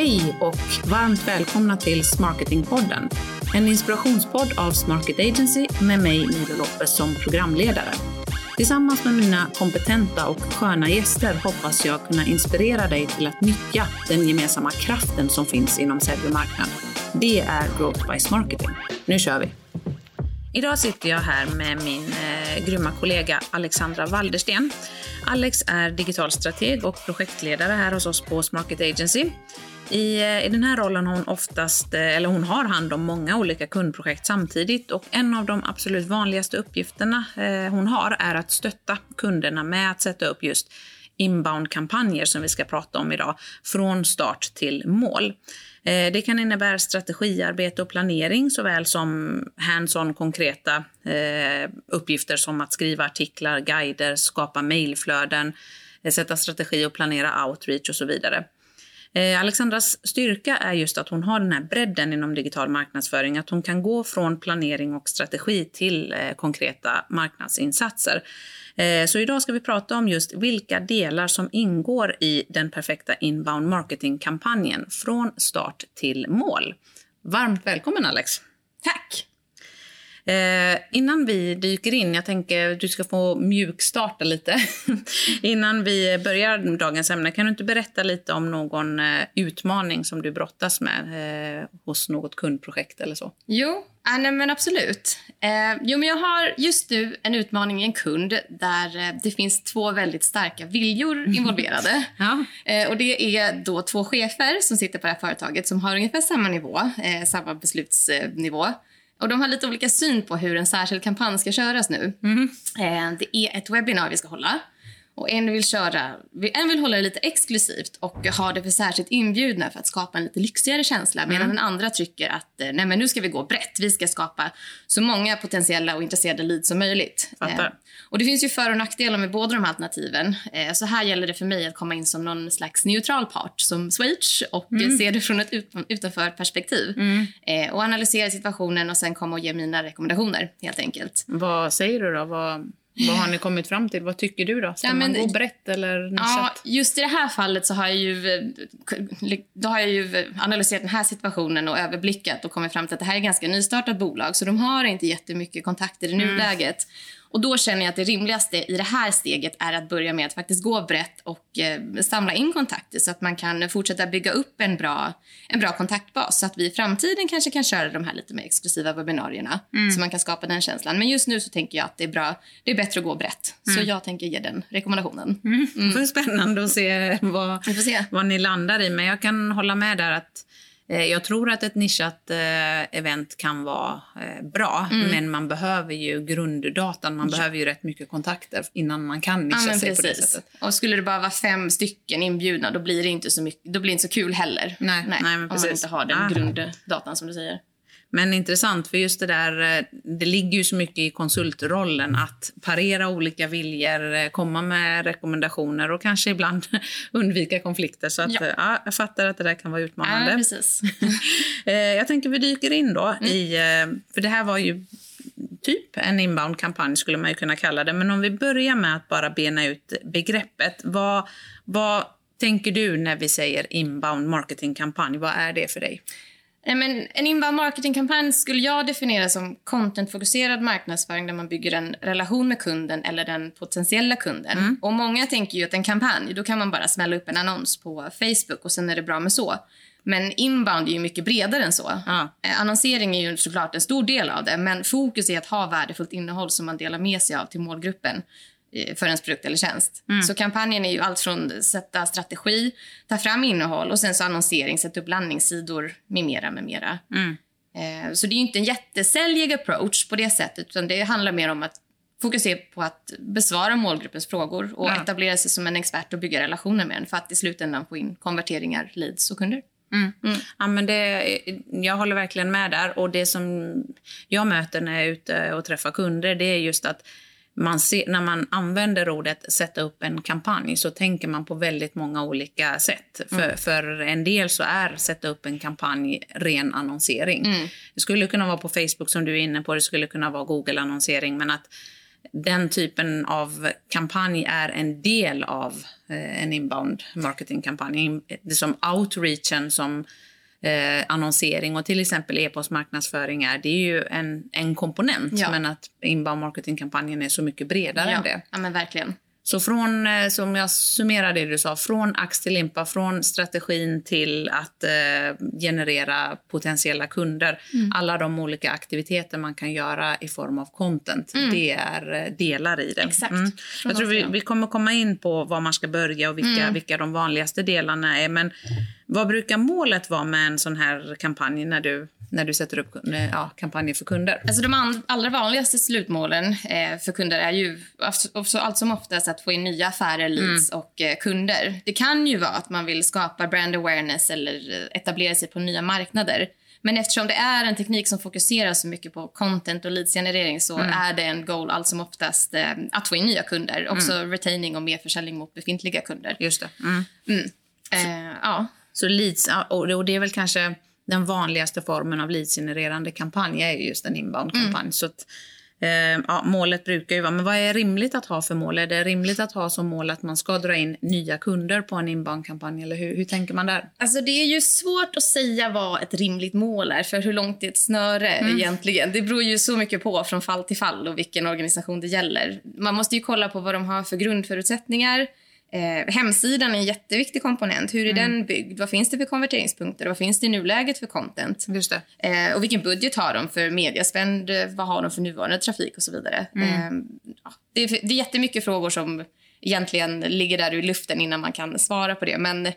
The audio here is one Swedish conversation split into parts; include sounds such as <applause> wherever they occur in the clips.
Hej och varmt välkomna till Smarketingpodden. En inspirationspodd av Smarket Agency med mig Milo Lopez som programledare. Tillsammans med mina kompetenta och sköna gäster hoppas jag kunna inspirera dig till att nyttja den gemensamma kraften som finns inom sälj och marknad. Det är Growth by Smarketing. Nu kör vi! Idag sitter jag här med min eh, grymma kollega Alexandra Waldersten. Alex är digital strateg och projektledare här hos oss på Smarket Agency. I, eh, I den här rollen har hon oftast, eh, eller hon har hand om många olika kundprojekt samtidigt och en av de absolut vanligaste uppgifterna eh, hon har är att stötta kunderna med att sätta upp just inbound-kampanjer som vi ska prata om idag, från start till mål. Det kan innebära strategiarbete och planering såväl som hands-on konkreta uppgifter som att skriva artiklar, guider, skapa mejlflöden, sätta strategi och planera outreach och så vidare. Eh, Alexandras styrka är just att hon har den här bredden inom digital marknadsföring, att hon kan gå från planering och strategi till eh, konkreta marknadsinsatser. Eh, så idag ska vi prata om just vilka delar som ingår i den perfekta inbound marketing-kampanjen från start till mål. Varmt välkommen Alex! Tack! Eh, innan vi dyker in, jag tänker du ska få mjukstarta lite. <laughs> innan vi börjar dagens ämne, kan du inte berätta lite om någon eh, utmaning som du brottas med eh, hos något kundprojekt eller så? Jo, äh, nej, men absolut. Eh, jo, men jag har just nu en utmaning i en kund där eh, det finns två väldigt starka viljor <laughs> involverade. ja. eh, och Det är då två chefer som sitter på det här företaget som har ungefär samma nivå, samma beslutsnivå. Och De har lite olika syn på hur en särskild kampanj ska köras nu. Mm. Det är ett webbinar vi ska hålla. Och en vill, köra, en vill hålla det lite exklusivt och ha det för särskilt inbjudna för att skapa en lite lyxigare känsla. Medan mm. den andra tycker att eh, nej men nu ska vi gå brett. Vi ska skapa så många potentiella och intresserade leads som möjligt. Eh, och Det finns ju för och nackdelar med båda de här alternativen. Eh, så här gäller det för mig att komma in som någon slags neutral part som switch och mm. se det från ett ut, utanför perspektiv. Mm. Eh, och analysera situationen och sen komma och ge mina rekommendationer helt enkelt. Vad säger du då? Vad vad har ni kommit fram till? Vad tycker du då? Ska ja, men, man gå brett eller nischat? Ja, just i det här fallet så har jag ju, då har jag ju analyserat den här situationen och överblickat och kommit fram till att det här är ett ganska nystartat bolag så de har inte jättemycket kontakter i nuläget. Mm. Och Då känner jag att det rimligaste i det här steget är att börja med att faktiskt gå brett och eh, samla in kontakter så att man kan fortsätta bygga upp en bra, en bra kontaktbas så att vi i framtiden kanske kan köra de här lite mer exklusiva webbinarierna mm. så man kan skapa den känslan. Men just nu så tänker jag att det är, bra, det är bättre att gå brett. Mm. Så jag tänker ge den rekommendationen. Mm. Mm. Det är spännande att se vad, vad ni landar i. Men jag kan hålla med där att jag tror att ett nischat eh, event kan vara eh, bra, mm. men man behöver ju grunddatan. Man ja. behöver ju rätt mycket kontakter innan man kan nischa ja, sig precis. på det sättet. Och skulle det bara vara fem stycken inbjudna, då blir det inte så, mycket, då blir inte så kul heller. Nej, nej, nej men precis. Om man inte har den ah. grunddatan som du säger. Men intressant, för just det där, eh, det ligger ju så mycket i konsultrollen att parera olika viljor, eh, komma med rekommendationer och kanske ibland <laughs> undvika konflikter. Så att, ja. Eh, ja. jag fattar att det där kan vara utmanande. Ja, precis. <laughs> jag tänker vi dyker in då mm. i, för det här var ju typ en inbound-kampanj skulle man ju kunna kalla det. Men om vi börjar med att bara bena ut begreppet. Vad, vad tänker du när vi säger inbound marketing-kampanj? Vad är det för dig? Men en inbound marketingkampanj skulle jag definiera som contentfokuserad marknadsföring där man bygger en relation med kunden eller den potentiella kunden. Mm. Och Många tänker ju att en kampanj, då kan man bara smälla upp en annons på Facebook och sen är det bra med så. Men inbound är ju mycket bredare än så. Ja. Eh, annonsering är ju såklart en stor del av det, men fokus är att ha värdefullt innehåll som man delar med sig av till målgruppen för ens produkt eller tjänst. Mm. Så kampanjen är ju allt från sätta strategi, ta fram innehåll och sen så annonsering, sätta upp landningssidor med mera. Med mera. Mm. Eh, så det är inte en jättesäljig approach på det sättet utan det handlar mer om att fokusera på att besvara målgruppens frågor och ja. etablera sig som en expert och bygga relationer med den för att i slutändan få in konverteringar, leads och kunder. Mm. Mm. Ja, men det, jag håller verkligen med där. Och Det som jag möter när jag är ute och träffar kunder det är just att man ser, när man använder ordet sätta upp en kampanj så tänker man på väldigt många olika sätt. Mm. För, för en del så är sätta upp en kampanj ren annonsering. Mm. Det skulle kunna vara på Facebook som du är inne på, det skulle kunna vara Google-annonsering men att den typen av kampanj är en del av eh, en inbound marketingkampanj. Det som outreachen som eh, annonsering och till exempel e-postmarknadsföring är, det är ju en, en komponent. Ja. Men att inbound marketingkampanjen är så mycket bredare ja. än det. Ja, men verkligen. Så från, eh, som jag summerar det du sa, från ax till limpa, från strategin till att eh, generera potentiella kunder. Mm. Alla de olika aktiviteter man kan göra i form av content, det är eh, delar i det. Mm. Exakt. Mm. Jag tror vi, vi kommer komma in på var man ska börja och vilka, Mm. vilka de vanligaste delarna är. Men vad brukar målet vara med en sån här kampanj när du, när du sätter upp ja, kampanjer för kunder? Alltså de allra vanligaste slutmålen eh, för kunder är ju allt som oftast att få in nya affärer, leads och eh, kunder. Det kan ju vara att man vill skapa brand awareness eller eh, etablera sig på nya marknader. Men eftersom det är en teknik som fokuserar så mycket på content och leadsgenerering så är det en goal allt som oftast eh, att få in nya kunder. Också retaining och mer försäljning mot befintliga kunder. Just det. Mm. Eh, ja. Så leads, och det är väl kanske den vanligaste formen av leadsgenererande kampanj är ju just en inbound-kampanj. Så att, eh, ja, målet brukar ju vara, men vad är rimligt att ha för mål? Är det rimligt att ha som mål att man ska dra in nya kunder på en inbound-kampanj? Eller hur, hur tänker man där? Alltså det är ju svårt att säga vad ett rimligt mål är för hur långt är ett snöre egentligen. Det beror ju så mycket på från fall till fall och vilken organisation det gäller. Man måste ju kolla på vad de har för grundförutsättningar. Eh, hemsidan är en jätteviktig komponent. Hur är den byggd? Vad finns det för konverteringspunkter? Vad finns det i nuläget för content? Eh, och vilken budget har de för mediaspend? Vad har de för nuvarande trafik och så vidare? Eh, ja, det, är, det är jättemycket frågor som egentligen ligger där i luften innan man kan svara på det. Men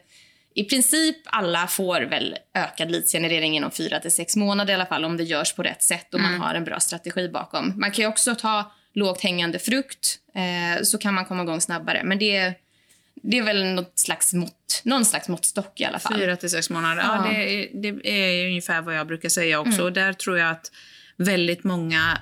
i princip alla får väl ökad leadsgenerering inom fyra till sex månader i alla fall om det görs på rätt sätt och man har en bra strategi bakom. Man kan också ta lågt hängande frukt eh, så kan man komma igång snabbare. Men det, det är väl något slags mått, någon slags måttstock i alla fall. Fyra till sex månader. Ja. Ja. det, är, det är ungefär vad jag brukar säga också. Och där tror jag att väldigt många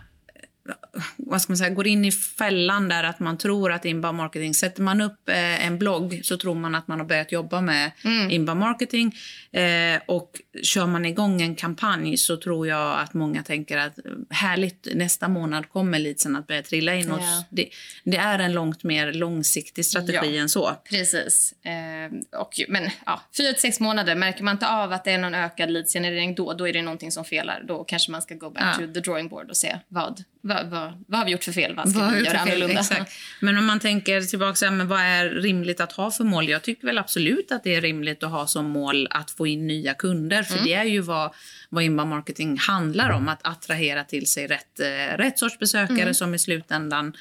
vad ska man säga, går in i fällan där att man tror att inbound marketing, sätter man upp eh, en blogg så tror man att man har börjat jobba med inbound marketing eh, och kör man igång en kampanj så tror jag att många tänker att eh, härligt, nästa månad kommer leadsen att börja trilla in. Och Ja. det, det är en långt mer långsiktig strategi Ja. än så. Precis. Eh, och, men ja, fyra till sex månader, märker man inte av att det är någon ökad leadsgenerering då, då är det någonting som felar. Då kanske man ska go back Ja. to the drawing board och se vad, vad, vad, vad har vi gjort för fel, vad ska Vad vi göra annorlunda? Exakt. <laughs> Men om man tänker tillbaka, så här, men vad är rimligt att ha för mål? Jag tycker väl absolut att det är rimligt att ha som mål att få in nya kunder. För det är ju vad, vad inbound marketing handlar om. Att attrahera till sig rätt, eh, rätt sorts besökare som i slutändan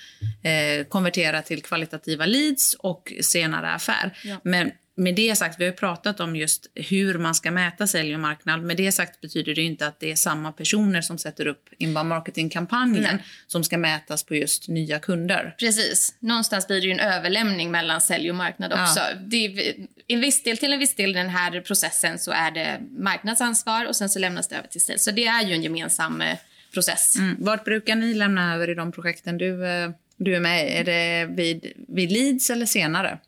eh, konverterar till kvalitativa leads och senare affär. Ja. Men med det sagt, vi har pratat om just hur man ska mäta sälj och marknad. Med det sagt betyder det inte att det är samma personer som sätter upp inbound marketing-kampanjen som ska mätas på just nya kunder. Precis. Någonstans blir det en överlämning mellan sälj och marknad Ja. också. Det är, en viss del, till en viss del i den här processen så är det marknadsansvar och sen så lämnas det över till sälj. Så det är ju en gemensam eh, process. Mm. Vart brukar ni lämna över i de projekten du, eh, du är med i? Är det vid, vid leads eller senare?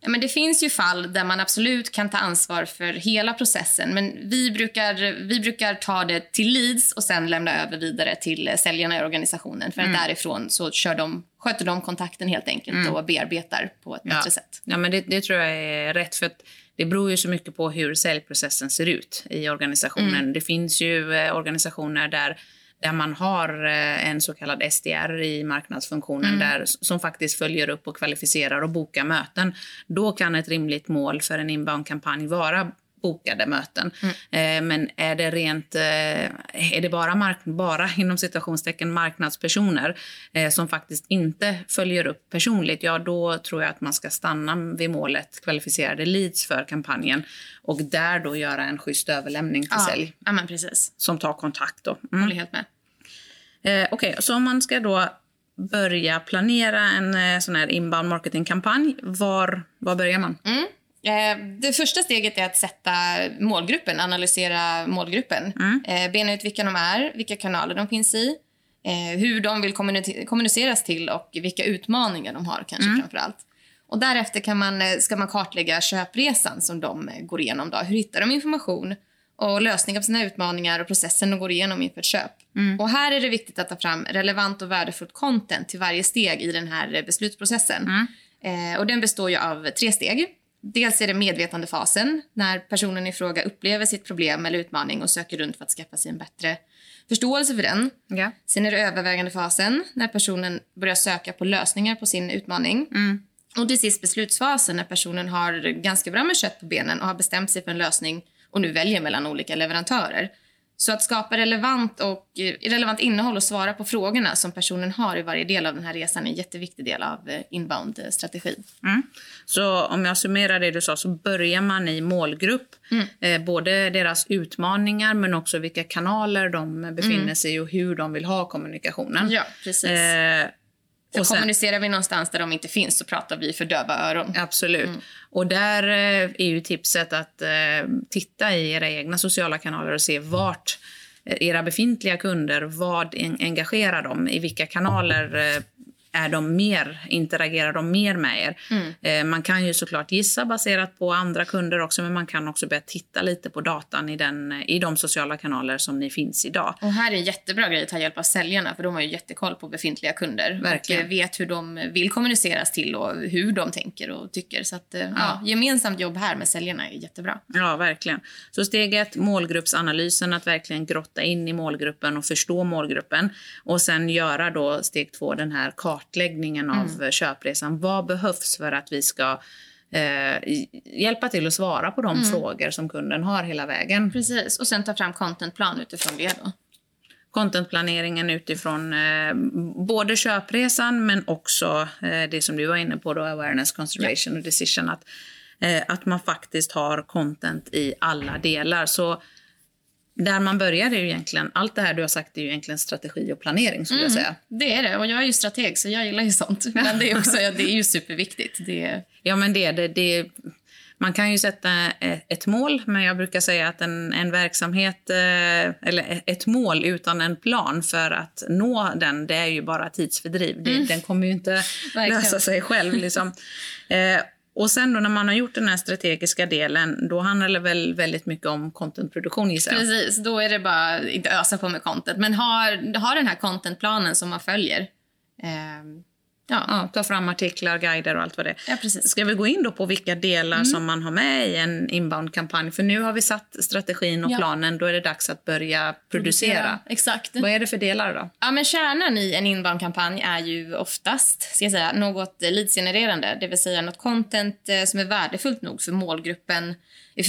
Ja, men det finns ju fall där man absolut kan ta ansvar för hela processen. Men vi brukar, vi brukar ta det till leads och sen lämna över vidare till säljarna i organisationen. För att därifrån så kör de, sköter de kontakten helt enkelt och bearbetar på ett bättre sätt. Ja, men det, det tror jag är rätt. för att Det beror ju så mycket på hur säljprocessen ser ut i organisationen. Det finns ju eh, organisationer där där man har eh, en så kallad SDR i marknadsfunktionen där, som faktiskt följer upp och kvalificerar och bokar möten. Då kan ett rimligt mål för en inbound-kampanj vara bokade möten. Eh, men är det rent, eh, är det bara, mark- bara inom citationstecken marknadspersoner eh, som faktiskt inte följer upp personligt, ja då tror jag att man ska stanna vid målet kvalificerade leads för kampanjen och där då göra en schysst överlämning till sälj ja men precis. som tar kontakt då. Mm. Håller helt med. Eh, Okej, så om man ska då börja planera en eh, sån här inbound marketingkampanj, var, var börjar man? Mm. Eh, Det första steget är att sätta målgruppen, analysera målgruppen. Eh, Bena ut vilka de är, vilka kanaler de finns i, eh, hur de vill kommuni- kommuniceras till och vilka utmaningar de har kanske framför allt. Och därefter kan man, ska man kartlägga köpresan som de går igenom. Då. Hur hittar de information och lösningar på sina utmaningar och processen de går igenom inför ett köp. Och här är det viktigt att ta fram relevant och värdefullt content till varje steg i den här beslutsprocessen. Eh, och den består ju av tre steg. Dels är det medvetandefasen, när personen i fråga upplever sitt problem eller utmaning och söker runt för att skaffa sig en bättre förståelse för den. Ja. Sen är det övervägandefasen, när personen börjar söka på lösningar på sin utmaning. Och till sist beslutsfasen, när personen har ganska bra med kött på benen och har bestämt sig för en lösning och nu väljer mellan olika leverantörer. Så att skapa relevant, och, eh, relevant innehåll och svara på frågorna som personen har i varje del av den här resan är en jätteviktig del av eh, inbound-strategin. Mm. Så om jag summerar det du sa så börjar man i målgrupp. Eh, både deras utmaningar men också vilka kanaler de befinner sig i och hur de vill ha kommunikationen. Ja, precis. Eh, För och sen- kommunicerar vi någonstans där de inte finns så pratar vi för döva öron. Absolut. Och där eh, är ju tipset att eh, titta i era egna sociala kanaler och se vart eh, era befintliga kunder, vad en, engagerar dem? I vilka kanaler är de mer, interagerar de mer med er? Eh, man kan ju såklart gissa baserat på andra kunder också, men man kan också börja titta lite på datan i, den, i de sociala kanaler som ni finns idag. Och här är en jättebra grej att ta hjälp av säljarna för de har ju jättekoll på befintliga kunder. Verkligen. Och vet hur de vill kommuniceras till och hur de tänker och tycker. Så att, eh, ja. gemensamt jobb här med säljarna är jättebra. Ja, verkligen. Så steg ett, målgruppsanalysen, att verkligen grotta in i målgruppen och förstå målgruppen. Och sen göra då steg två, den här kartläggningen av eh, köpresan. Vad behövs för att vi ska eh, hjälpa till att svara på de frågor som kunden har hela vägen? Precis. Och sen ta fram contentplan utifrån det då. Contentplaneringen utifrån eh, både köpresan men också eh, det som du var inne på, då, awareness, consideration och decision. Att, eh, att man faktiskt har content i alla delar. Så där man börjar är ju egentligen, allt det här du har sagt är ju egentligen strategi och planering skulle jag säga. Det är det. Och jag är ju strateg så jag gillar ju sånt. <laughs> Men det är, också, det är ju superviktigt. Det Ja men det är det. det man kan ju sätta e- ett mål, men jag brukar säga att en, en verksamhet, eh, eller ett mål utan en plan för att nå den, det är ju bara tidsfördriv. Det, Den kommer ju inte <laughs> Verkligen. lösa sig själv. Liksom. <laughs> Och sen då när man har gjort den här strategiska delen, då handlar det väl väldigt mycket om contentproduktion gissar jag. Precis, då är det bara inte ösa på med content. Men ha, har den här contentplanen som man följer. Eh, ja. Ja, ta fram artiklar, guider och allt vad det är. ja, precis. Ska vi gå in då på vilka delar Mm. som man har med i en inbound-kampanj? För nu har vi satt strategin och Ja. planen, då är det dags att börja producera. Exakt. Vad är det för delar då? Ja, men kärnan i en inbound-kampanj är ju oftast ska jag säga, något leadsgenererande. Det vill säga något content eh, som är värdefullt nog för målgruppen.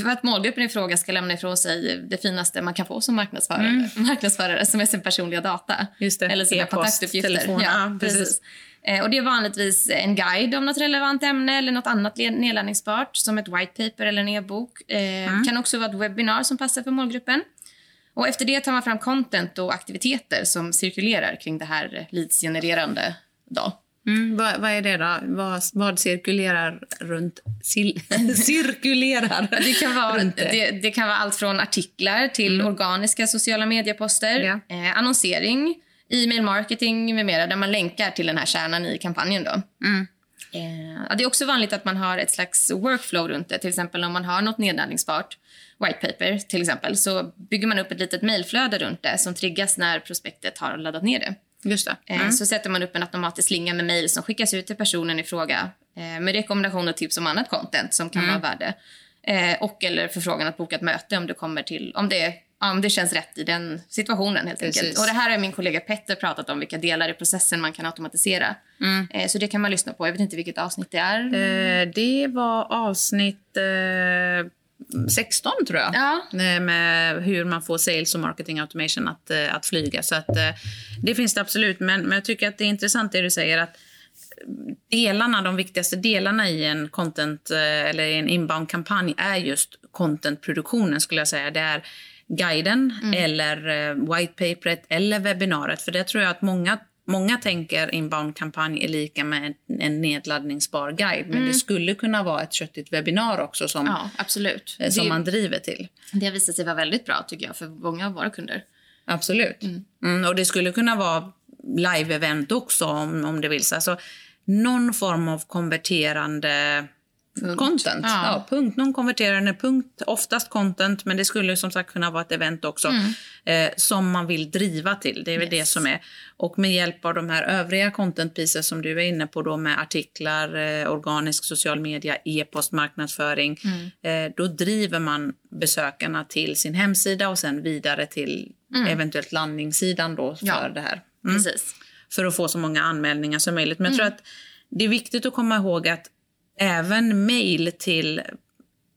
För att målgruppen i fråga ska lämna ifrån sig det finaste man kan få som marknadsförare, marknadsförare som är sin personliga data. Mm. Just det. Eller sina E-post, kontaktuppgifter. telefon. Ja, Ja, precis. precis. Eh, Och det är vanligtvis en guide om något relevant ämne eller något annat nedladdningsbart som ett white paper eller en e-bok. Eh, Mm. kan också vara ett webbinar som passar för målgruppen. Och efter det tar man fram content och aktiviteter som cirkulerar kring det här leads-genererande. Då. Mm, vad, vad är det då? Vad, vad cirkulerar runt... Sil, <laughs> cirkulerar <laughs> Det kan, vara, det? det, det kan vara allt från artiklar till organiska sociala medieposter, Ja. eh, annonsering, e-mail marketing med mera där man länkar till den här kärnan i kampanjen. Då. Mm. Eh, det är också vanligt att man har ett slags workflow runt det. Till exempel om man har något nedladdningsbart, white paper till exempel, så bygger man upp ett litet mejlflöde runt det som triggas när prospektet har laddat ner det. Just det. Eh, Mm. Så sätter man upp en automatisk slinga med mejl som skickas ut till personen i fråga eh, med rekommendationer och tips om annat content som kan vara värde. Eh, och eller förfrågan att boka ett möte om det, kommer till, om det, ja, det känns rätt i den situationen. helt Precis. enkelt. Och Det här har min kollega Petter pratat om, vilka delar i processen man kan automatisera. Eh, så det kan man lyssna på. Jag vet inte vilket avsnitt det är. Eh, det var avsnitt eh, 16, tror jag. Ja. Eh, Med hur man får sales och marketing automation att, eh, att flyga. Så att, eh, det finns det absolut. Men, men jag tycker att det är intressant det du säger. att delarna, de viktigaste delarna i en content eller en inbound-kampanj är just contentproduktionen skulle jag säga. Det är guiden eller eh, whitepaperet eller webbinariet. För det tror jag att många Många tänker inbound-kampanj är lika med en, en nedladdningsbar guide. Men det skulle kunna vara ett köttigt webbinar också som, Ja, absolut. eh, som det, man driver till. det har visat sig vara väldigt bra tycker jag för många av våra kunder. Absolut. Mm, och det skulle kunna vara live-event också om, om det vill. sig. Alltså, någon form av konverterande. Content. Ja. Ja. punkt. Är punkt, oftast content, men det skulle som sagt kunna vara ett event också Mm. eh, som man vill driva till. Det är väl det som är. Och med hjälp av de här övriga content pieces som du är inne på då med artiklar, eh, organisk social media, e-post, marknadsföring. Mm. Eh, då driver man besökarna till sin hemsida och sen vidare till eventuellt landningssidan då för Mm. Ja. det här. Precis. för att få så många anmälningar som möjligt. Men jag tror att det är viktigt att komma ihåg att även mail till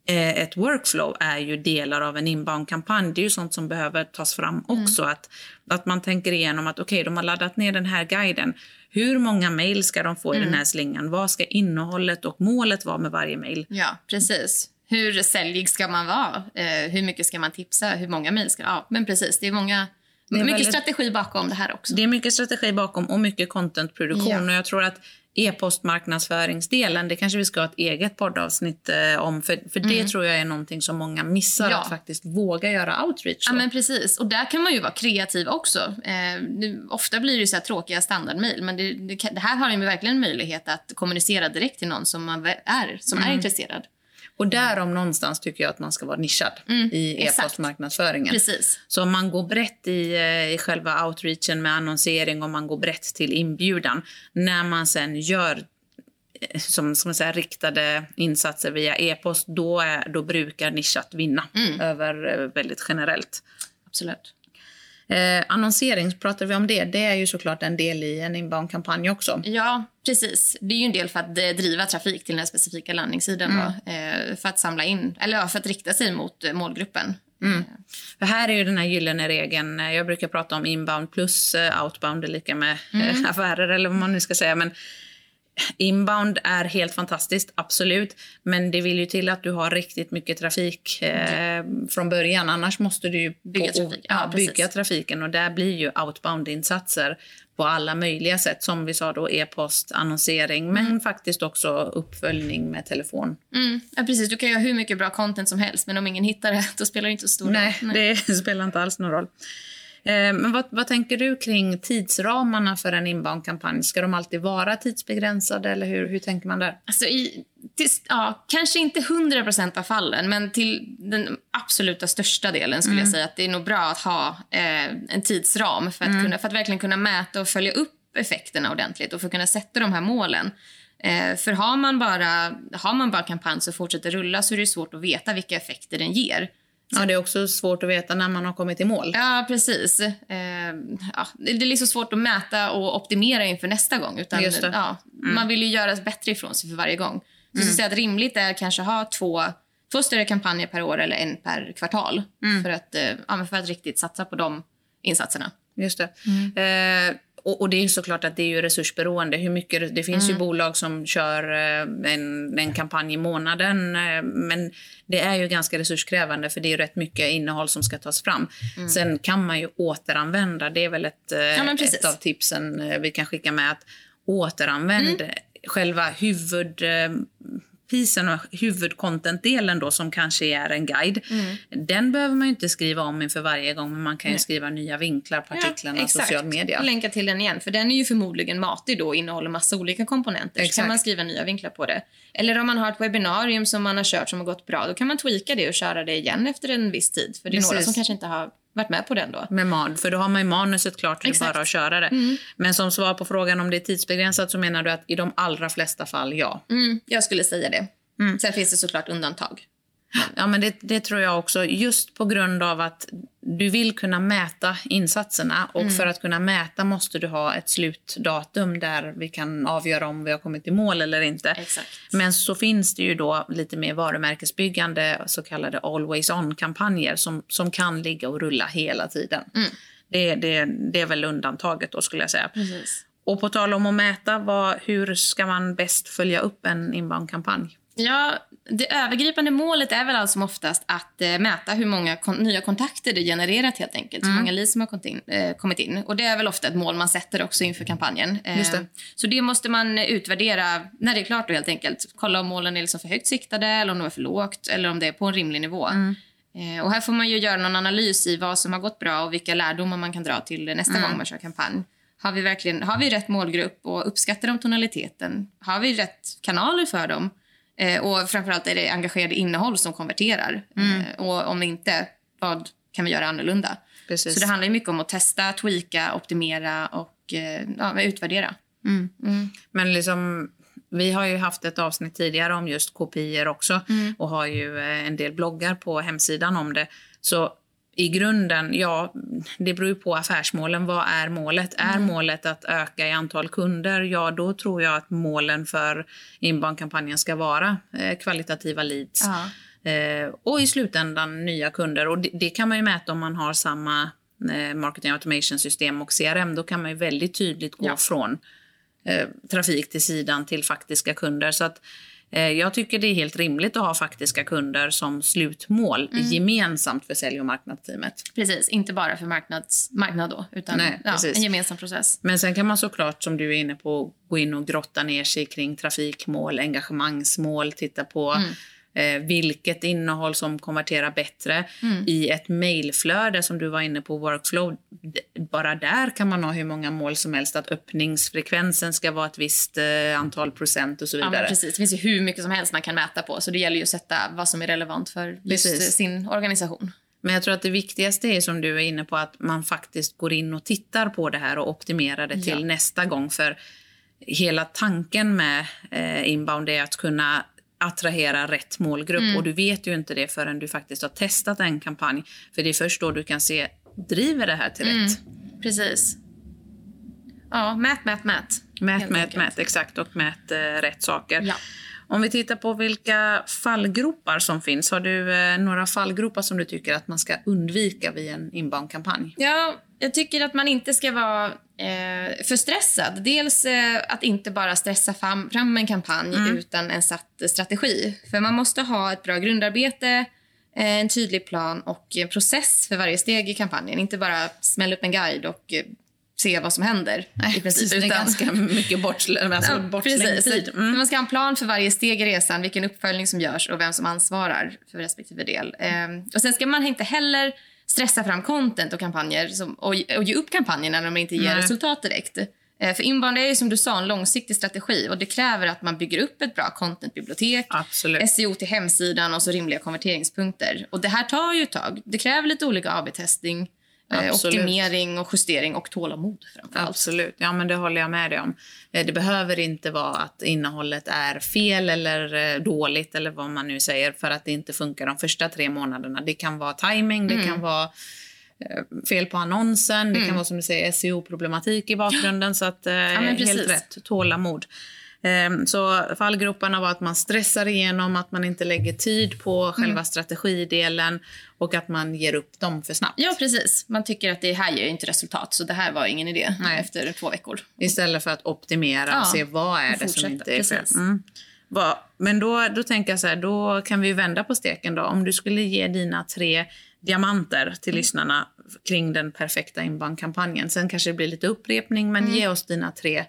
eh, ett workflow är ju delar av en inbound-kampanj. Det är ju sånt som behöver tas fram också. Att, att man tänker igenom att okej, de har laddat ner den här guiden. Hur många mail ska de få i den här slingan? Vad ska innehållet och målet vara med varje mail? Ja, precis. Hur säljig ska man vara? Eh, hur mycket ska man tipsa? Hur många mejl ska... Ja, men precis. Det är många... Det är mycket väldigt- strategi bakom det här också. Det är mycket strategi bakom och mycket contentproduktion. Ja. Och jag tror att e-postmarknadsföringsdelen, det kanske vi ska ha ett eget poddavsnitt eh, om. För, för det tror jag är någonting som många missar, Mm. Ja. att faktiskt våga göra outreach. Ja, men precis. Och där kan man ju vara kreativ också. Eh, nu, ofta blir det så tråkiga standardmejl, men det, det, det här har ju verkligen möjlighet att kommunicera direkt till någon som man är, som Mm. är intresserad. Och därom någonstans tycker jag att man ska vara nischad i Mm, exakt. e-postmarknadsföringen. Så om man går brett i, eh, i själva outreachen med annonsering och man går brett till inbjudan, när man sen gör eh, som ska man säga, riktade insatser via e-post, då, är, då brukar nischat vinna Mm. över eh, väldigt generellt. Absolut. Eh, annonsering, pratar vi om det? Det är ju såklart en del i en inbound-kampanj också. Ja, precis. Det är ju en del för att eh, driva trafik till den specifika landningssidan. Mm. Då, eh, för att samla in, eller för att rikta sig mot eh, målgruppen. För här är ju den här gyllene regeln. eh, Jag brukar prata om inbound plus eh, outbound är lika med Mm. eh, <laughs> affärer eller vad man nu ska säga. Men inbound är helt fantastiskt, absolut. Men det vill ju till att du har riktigt mycket trafik eh, från början. Annars måste du ju Bygga trafik. Ja, Ja, bygga trafiken. Och där blir ju outbound-insatser på alla möjliga sätt. Som vi sa då, e-post, annonsering, men faktiskt också uppföljning med telefon. Mm. Ja, precis. Du kan göra hur mycket bra content som helst, men om ingen hittar det, <laughs> då spelar det inte så stor Nej, roll. det <laughs> spelar inte alls någon roll. Eh, Men vad, vad tänker du kring tidsramarna för en inbound-kampanj? Ska de alltid vara tidsbegränsade eller hur, hur tänker man där? Alltså i, till, ja, kanske inte 100 av fallen, men till den absoluta största delen skulle jag säga att det är nog bra att ha eh, en tidsram för att, kunna, för att verkligen kunna mäta och följa upp effekterna ordentligt och för att kunna sätta de här målen. Eh, för har man bara har man bara kampanj som fortsätter rulla så är det svårt att veta vilka effekter den ger. Ja, det är också svårt att veta när man har kommit i mål. Ja, precis. Eh, ja, det är liksom svårt att mäta och optimera inför nästa gång. Utan, det. Mm. Ja, Man vill ju göra bättre ifrån sig för varje gång. Så skulle säga att rimligt är kanske ha två, två större kampanjer per år eller en per kvartal. Mm. För, att, eh, ja, för att riktigt satsa på de insatserna. Just det. Eh, och, och det är såklart att det är ju resursberoende. Hur mycket, det finns ju bolag som kör eh, en, en kampanj i månaden. Eh, men det är ju ganska resurskrävande för det är rätt mycket innehåll som ska tas fram. Sen kan man ju återanvända. Det är väl ett, eh, precis. ett av tipsen vi kan skicka med. att Återanvänd själva huvud... pisen och huvudcontentdelen då som kanske är en guide. Den behöver man inte skriva om inför varje gång men man kan skriva nya vinklar på artiklarna och exakt. social media. Länka till den igen, för den är ju förmodligen matig då och innehåller massa olika komponenter. Så Exakt. kan man skriva nya vinklar på det. Eller om man har ett webbinarium som man har kört som har gått bra, då kan man tweaka det och köra det igen efter en viss tid. För det är några Precis. som kanske inte har varit med på den då. Med man, för då har man ju manuset klart och det bara att köra det. Men som svar på frågan om det är tidsbegränsat så menar du att i de allra flesta fall ja. Mm, jag skulle säga det. Sen finns det såklart undantag. Ja, men det, det tror jag också. Just på grund av att du vill kunna mäta insatserna och för att kunna mäta måste du ha ett slutdatum där vi kan avgöra om vi har kommit i mål eller inte. Exakt. Men så finns det ju då lite mer varumärkesbyggande, så kallade always on-kampanjer som, som kan ligga och rulla hela tiden. Det, det, det är väl undantaget då skulle jag säga. Precis. Och på tal om att mäta, vad, hur ska man bäst följa upp en inbound-kampanj? Ja, det övergripande målet är väl allt som oftast att eh, mäta hur många kon- nya kontakter det genererat helt enkelt. Hur många leads som har kommit in, eh, kommit in. Och det är väl ofta ett mål man sätter också inför kampanjen. Eh, det. Så det måste man utvärdera när det är klart då helt enkelt. Kolla om målen är liksom för högt siktade eller om de är för lågt eller om det är på en rimlig nivå. Eh, och här får man ju göra någon analys i vad som har gått bra och vilka lärdomar man kan dra till nästa gång man kör kampanj. Har vi, verkligen, har vi rätt målgrupp och uppskattar de tonaliteten? Har vi rätt kanaler för dem? Eh, och framförallt är det engagerade innehåll som konverterar. Eh, och om inte, vad kan vi göra annorlunda? Precis. Så det handlar mycket om att testa, tweaka, optimera och eh, ja, utvärdera. Men liksom, vi har ju haft ett avsnitt tidigare om just kopior också och har ju eh, en del bloggar på hemsidan om det. Så i grunden, ja, det beror ju på affärsmålen. Vad är målet? Är målet att öka i antal kunder? Ja, då tror jag att målen för inbound-kampanjen ska vara eh, kvalitativa leads. Eh, och i slutändan nya kunder. Och det, det kan man ju mäta om man har samma eh, marketing automation-system och CRM. Då kan man ju väldigt tydligt gå Ja. från eh, trafik till sidan till faktiska kunder. Så att, jag tycker det är helt rimligt att ha faktiska kunder som slutmål Mm. gemensamt för sälj och marknadsteamet. Precis, inte bara för marknads, marknad då, utan Nej, ja, en gemensam process. Men sen kan man såklart, som du är inne på, gå in och grotta ner sig kring trafikmål, engagemangsmål, titta på eh, vilket innehåll som konverterar bättre. I ett mejlflöde som du var inne på, workflow, bara där kan man ha hur många mål som helst. Att öppningsfrekvensen ska vara ett visst eh, antal procent och så Ja, vidare. men precis. Det finns ju hur mycket som helst man kan mäta på. Så det gäller ju att sätta vad som är relevant för just Precis. eh, sin organisation. Men jag tror att det viktigaste är som du är inne på att man faktiskt går in och tittar på det här och optimerar det till Ja. nästa gång. För hela tanken med eh, inbound är att kunna attrahera rätt målgrupp och du vet ju inte det förrän du faktiskt har testat en kampanj. För det är först då du kan se, driver det här till rätt? Precis. Ja, mät, mät, mät. Mät, mät, enkelt. mät, exakt och mät eh, rätt saker. Ja. Om vi tittar på vilka fallgropar som finns, har du eh, några fallgropar som du tycker att man ska undvika vid en inbound-kampanj? Ja, jag tycker att man inte ska vara eh, för stressad. Dels eh, att inte bara stressa fram, fram en kampanj utan en satt strategi. För man måste ha ett bra grundarbete, eh, en tydlig plan och en process för varje steg i kampanjen. Inte bara smälla upp en guide och eh, se vad som händer. i princip, precis, det är utan- ganska mycket bortslängd alltså, Ja, precis. tid. Mm. Man ska ha en plan för varje steg i resan, vilken uppföljning som görs och vem som ansvarar för respektive del. Ehm, och Sen ska man inte heller stressa fram content och kampanjer som, och, och ge upp kampanjerna när de inte ger Nej. resultat direkt. Eh, för inbound är ju som du sa en långsiktig strategi och det kräver att man bygger upp ett bra contentbibliotek, Absolut. SEO till hemsidan och så rimliga konverteringspunkter. Och det här tar ju ett tag. Det kräver lite olika AB-testing, Absolut. optimering och justering och tålamod framförallt. Absolut, ja men det håller jag med dig om. Eh, Det behöver inte vara att innehållet är fel eller eh, dåligt eller vad man nu säger för att det inte funkar de första tre månaderna. Det kan vara timing, det kan vara eh, fel på annonsen, det kan vara som du säger SEO-problematik i bakgrunden så att eh, men helt rätt, tålamod. Ehm, Så fallgroparna var att man stressar igenom, att man inte lägger tid på själva strategidelen och att man ger upp dem för snabbt. Ja, precis. Man tycker att det här ger inte resultat, så det här var ingen idé Nej. efter två veckor. Istället för att optimera Ja, och se vad är det som inte är fel. Mm. Men då, då tänker jag så här, då kan vi vända på steken då. Om du skulle ge dina tre diamanter till lyssnarna kring den perfekta inbound-kampanjen. Sen kanske det blir lite upprepning, men ge oss dina tre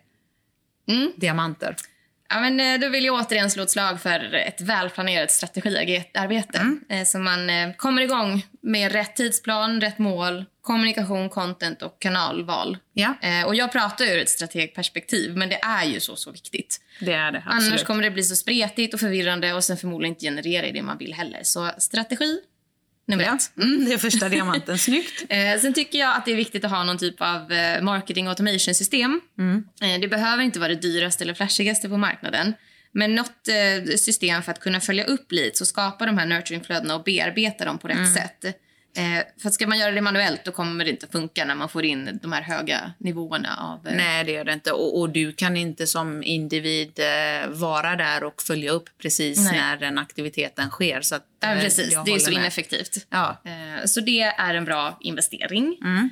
Mm. diamanter. Ja, men, eh, då vill jag återigen slå ett slag för ett välplanerat strategiarbete. Eh, Så man eh, kommer igång med rätt tidsplan, rätt mål, kommunikation, content och kanalval. Ja, Och jag pratar ur ett strategperspektiv, men det är ju så, så viktigt. det är det. Absolut. Annars kommer det bli så spretigt och förvirrande och sen förmodligen inte generera det man vill heller. Så strategi, nummer ja. ett. Mm, det är första diamanten. Snyggt. <laughs> Eh, sen tycker jag att det är viktigt att ha någon typ av eh, marketing automation-system. Eh, det behöver inte vara det dyraste eller flashigaste på marknaden. Men något eh, system för att kunna följa upp leads och skapa de här nurturing-flödena och bearbeta dem på rätt sätt. Eh, för ska man göra det manuellt då kommer det inte funka när man får in de här höga nivåerna av... Eh, Nej, det gör det inte. Och, och du kan inte som individ eh, vara där och följa upp precis Nej. när den aktiviteten sker. Så att, ja, eh, precis, det är så med. ineffektivt. Ja. Eh, så det är en bra investering. Mm.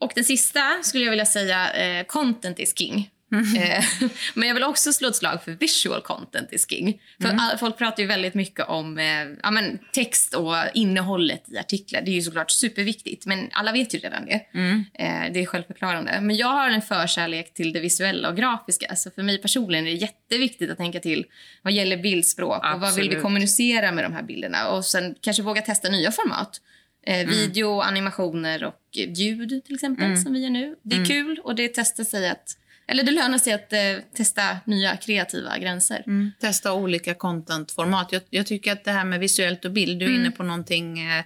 Och den sista skulle jag vilja säga, eh, content is king. Eh, <laughs> men jag vill också slå ett slag för visual content is king. För all, folk pratar ju väldigt mycket om eh, ja, men text och innehållet i artiklar. Det är ju såklart superviktigt, men alla vet ju redan det. Eh, det är självförklarande. Men jag har en förkärlek till det visuella och grafiska. Så för mig personligen är det jätteviktigt att tänka till vad gäller bildspråk och vad vill vi Absolut. kommunicera med de här bilderna. Och sen kanske våga testa nya format. Eh, video, animationer och ljud till exempel som vi gör nu. Det är kul och det testar sig att eller det lönar sig att eh, testa nya kreativa gränser. Mm. Testa olika contentformat. Jag, jag, tycker att det här med visuellt och bild, du är mm. inne på någonting eh,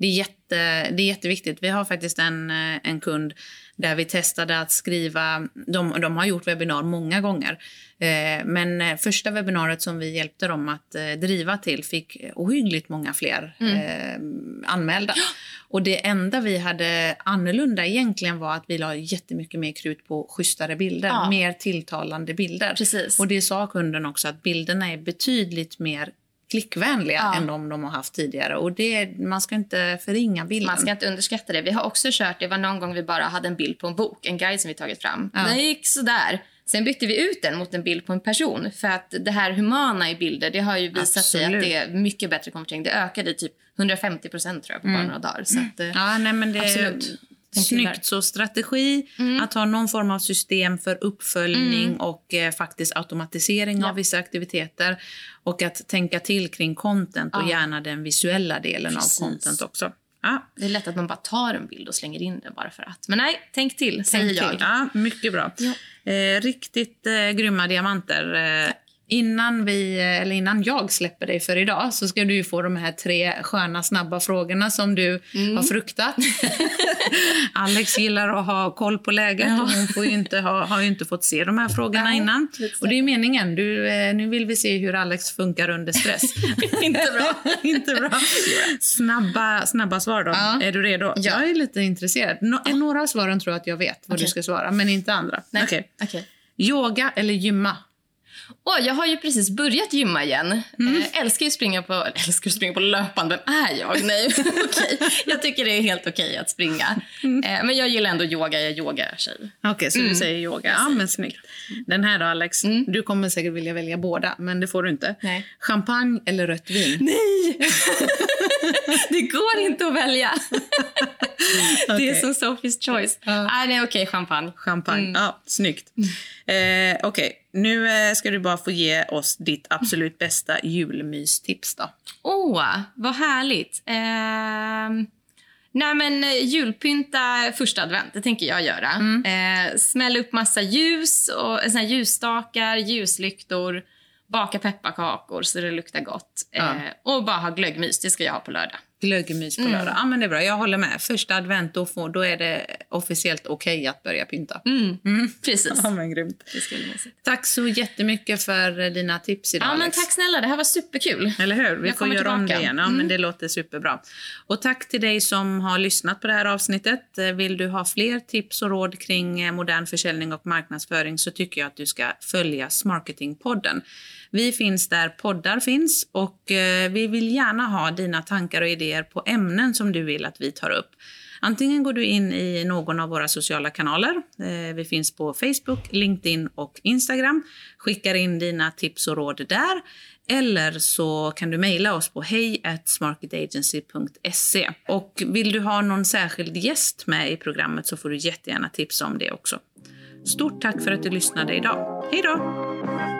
det är, jätte, det är jätteviktigt. Vi har faktiskt en, eh, en kund där vi testade att skriva... De, de har gjort webbinar många gånger. Eh, men eh, första webbinariet som vi hjälpte dem att eh, driva till fick ohyggligt många fler mm. eh, anmälda. Ja. Och det enda vi hade annorlunda egentligen var att vi la jättemycket mer krut på schysstare bilder. Ja. Mer tilltalande bilder. Precis. Och det sa kunden också att bilderna är betydligt mer klickvänliga ja. än de de har haft tidigare. Och det, man ska inte förringa bilden. Man ska inte underskatta det. Vi har också kört, det var någon gång vi bara hade en bild på en bok, en guide som vi tagit fram. Ja. Den gick sådär. Sen bytte vi ut den mot en bild på en person. För att det här humana i bilder, det har ju visat Absolut. sig att det är mycket bättre konvertering. Det ökade typ 150 procent tror jag på bara mm. några dagar. Så att, ja, nej, men det, absolut. Snyggt. Så strategi, mm. att ha någon form av system för uppföljning mm. och eh, faktiskt automatisering ja. av vissa aktiviteter. Och att tänka till kring content och gärna den visuella delen Precis. av content också. Ja. Det är lätt att man bara tar en bild och slänger in den bara för att. Men nej, tänk till, tänk säger jag. Till. Ja, mycket bra. Ja. Eh, riktigt eh, grymma diamanter. Innan, vi, eller innan jag släpper dig för idag så ska du få de här tre sköna, snabba frågorna som du mm. har fruktat. <laughs> Alex gillar att ha koll på läget ja. och hon får inte, ha, har ju inte fått se de här frågorna innan. Och det är meningen. Du, eh, nu vill vi se hur Alex funkar under stress. <laughs> inte bra. <laughs> inte bra. Snabba, snabba svar då. Ja. Är du redo? Ja. Jag är lite intresserad. No, några av svaren tror jag att jag vet vad okay. du ska svara, men inte andra. Nej. Okay. Okay. Yoga eller gymma? Oh, jag har ju precis börjat gymma igen. Mm. Äh, älskar ju springa på, älskar springa på löpband. Vem är jag? <laughs> Nej, okay. Jag tycker det är helt okej okay att springa. Mm. Äh, men jag gillar ändå yoga. Jag är yogatjej. Okej, okay, så mm. du säger yoga. Ja, men snyggt. Den här då, Alex. Mm. Du kommer säkert vilja välja båda, men det får du inte. Nej. Champagne eller rött vin? Nej! <laughs> det går inte att välja. <laughs> det är som Sophie's choice. Uh. Ah, nej, okej, champagne. Champagne, mm. ja, snyggt. Eh, okej, nu eh, ska du bara få ge oss ditt absolut bästa julmystips då. Åh, oh, vad härligt. Eh, nej men eh, julpynta första advent, det tänker jag göra. Mm. Eh, smäll upp massa ljus och såna ljusstakar, ljuslyktor, baka pepparkakor så det luktar gott. Ja. Eh, och bara ha glöggmys, det ska jag ha på lördag. Glöggmys på mm. lördag. Ja, men det är bra. Jag håller med. Första advent, då, får, då är det officiellt okej okay att börja pynta. Mm. Mm. Precis. <laughs> Ja, men grymt. Tack så jättemycket för dina tips idag, ja, men Alex. Tack snälla. Det här var superkul. Eller hur? Vi jag får göra tillbaka. om det igen. Ja, men mm. det låter superbra. Och tack till dig som har lyssnat på det här avsnittet. Vill du ha fler tips och råd kring eh, modern försäljning och marknadsföring så tycker jag att du ska följa Smarketingpodden. Vi finns där poddar finns och eh, vi vill gärna ha dina tankar och idéer på ämnen som du vill att vi tar upp. Antingen går du in i någon av våra sociala kanaler. Eh, vi finns på Facebook, LinkedIn och Instagram. Skickar in dina tips och råd där. Eller så kan du mejla oss på hej@smarketagency.se. Och vill du ha någon särskild gäst med i programmet så får du jättegärna tipsa om det också. Stort tack för att du lyssnade idag. Hej då!